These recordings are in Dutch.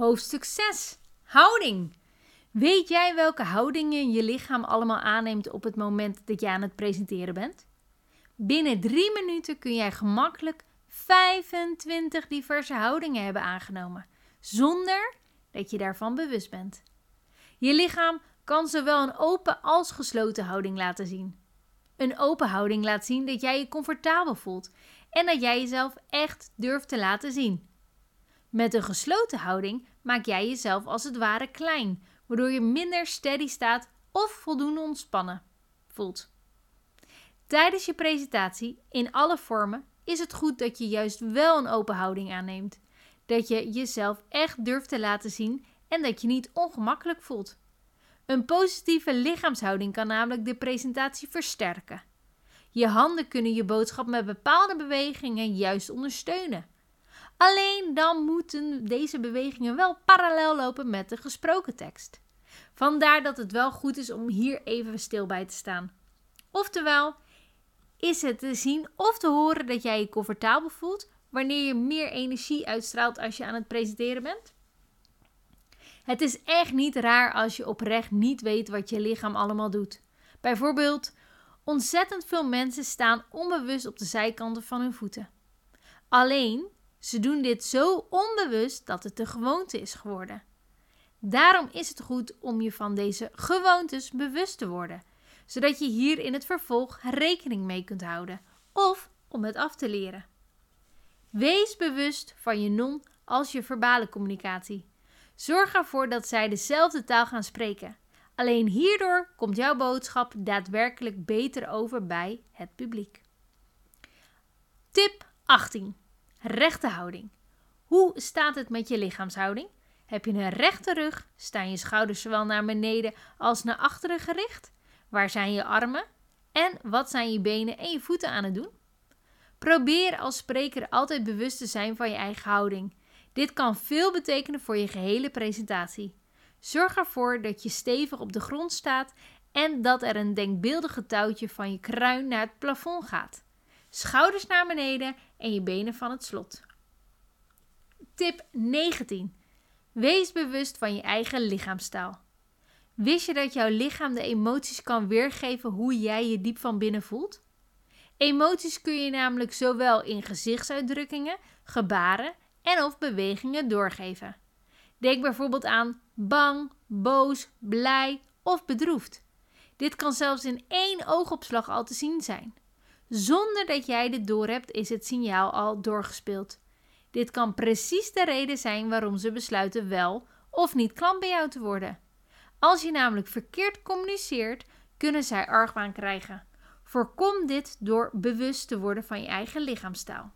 Hoofdstuk 6. Houding. Weet jij welke houdingen je lichaam allemaal aanneemt op het moment dat je aan het presenteren bent? Binnen drie minuten kun jij gemakkelijk 25 diverse houdingen hebben aangenomen, zonder dat je daarvan bewust bent. Je lichaam kan zowel een open als gesloten houding laten zien. Een open houding laat zien dat jij je comfortabel voelt en dat jij jezelf echt durft te laten zien. Met een gesloten houding maak jij jezelf als het ware klein, waardoor je minder steady staat of voldoende ontspannen voelt. Tijdens je presentatie in alle vormen is het goed dat je juist wel een open houding aanneemt. Dat je jezelf echt durft te laten zien en dat je niet ongemakkelijk voelt. Een positieve lichaamshouding kan namelijk de presentatie versterken. Je handen kunnen je boodschap met bepaalde bewegingen juist ondersteunen. Alleen dan moeten deze bewegingen wel parallel lopen met de gesproken tekst. Vandaar dat het wel goed is om hier even stil bij te staan. Oftewel, is het te zien of te horen dat jij je comfortabel voelt wanneer je meer energie uitstraalt als je aan het presenteren bent? Het is echt niet raar als je oprecht niet weet wat je lichaam allemaal doet. Bijvoorbeeld, ontzettend veel mensen staan onbewust op de zijkanten van hun voeten. Alleen, ze doen dit zo onbewust dat het de gewoonte is geworden. Daarom is het goed om je van deze gewoontes bewust te worden, zodat je hier in het vervolg rekening mee kunt houden of om het af te leren. Wees bewust van je non- als je verbale communicatie. Zorg ervoor dat zij dezelfde taal gaan spreken. Alleen hierdoor komt jouw boodschap daadwerkelijk beter over bij het publiek. Tip 18. Rechte houding. Hoe staat het met je lichaamshouding? Heb je een rechte rug? Staan je schouders zowel naar beneden als naar achteren gericht? Waar zijn je armen? En wat zijn je benen en je voeten aan het doen? Probeer als spreker altijd bewust te zijn van je eigen houding. Dit kan veel betekenen voor je gehele presentatie. Zorg ervoor dat je stevig op de grond staat en dat er een denkbeeldige touwtje van je kruin naar het plafond gaat. Schouders naar beneden en je benen van het slot. Tip 19. Wees bewust van je eigen lichaamstaal. Wist je dat jouw lichaam de emoties kan weergeven hoe jij je diep van binnen voelt? Emoties kun je namelijk zowel in gezichtsuitdrukkingen, gebaren en of bewegingen doorgeven. Denk bijvoorbeeld aan bang, boos, blij of bedroefd. Dit kan zelfs in één oogopslag al te zien zijn. Zonder dat jij dit doorhebt, is het signaal al doorgespeeld. Dit kan precies de reden zijn waarom ze besluiten wel of niet klant bij jou te worden. Als je namelijk verkeerd communiceert, kunnen zij argwaan krijgen. Voorkom dit door bewust te worden van je eigen lichaamstaal.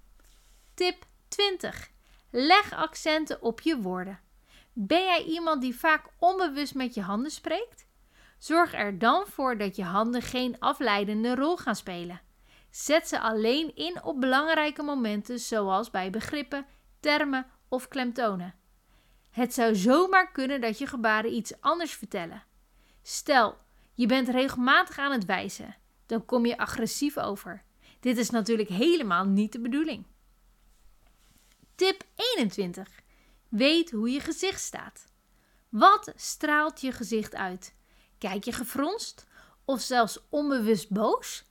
Tip 20. Leg accenten op je woorden. Ben jij iemand die vaak onbewust met je handen spreekt? Zorg er dan voor dat je handen geen afleidende rol gaan spelen. Zet ze alleen in op belangrijke momenten, zoals bij begrippen, termen of klemtonen. Het zou zomaar kunnen dat je gebaren iets anders vertellen. Stel, je bent regelmatig aan het wijzen, dan kom je agressief over. Dit is natuurlijk helemaal niet de bedoeling. Tip 21. Weet hoe je gezicht staat. Wat straalt je gezicht uit? Kijk je gefronst of zelfs onbewust boos?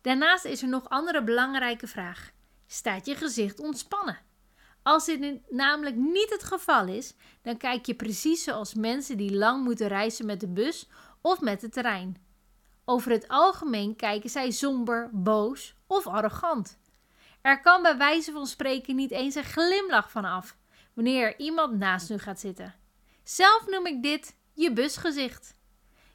Daarnaast is er nog andere belangrijke vraag. Staat je gezicht ontspannen? Als dit namelijk niet het geval is, dan kijk je precies zoals mensen die lang moeten reizen met de bus of met de trein. Over het algemeen kijken zij somber, boos of arrogant. Er kan bij wijze van spreken niet eens een glimlach van af wanneer er iemand naast u gaat zitten. Zelf noem ik dit je busgezicht.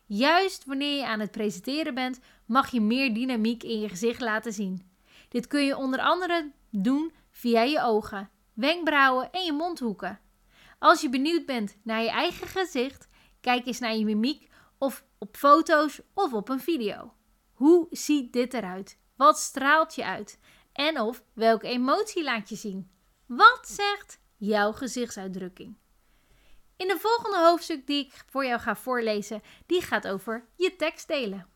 Juist wanneer je aan het presenteren bent, mag je meer dynamiek in je gezicht laten zien. Dit kun je onder andere doen via je ogen, wenkbrauwen en je mondhoeken. Als je benieuwd bent naar je eigen gezicht, kijk eens naar je mimiek of op foto's of op een video. Hoe ziet dit eruit? Wat straalt je uit? En of welke emotie laat je zien? Wat zegt jouw gezichtsuitdrukking? In de volgende hoofdstuk die ik voor jou ga voorlezen, die gaat over je tekst delen.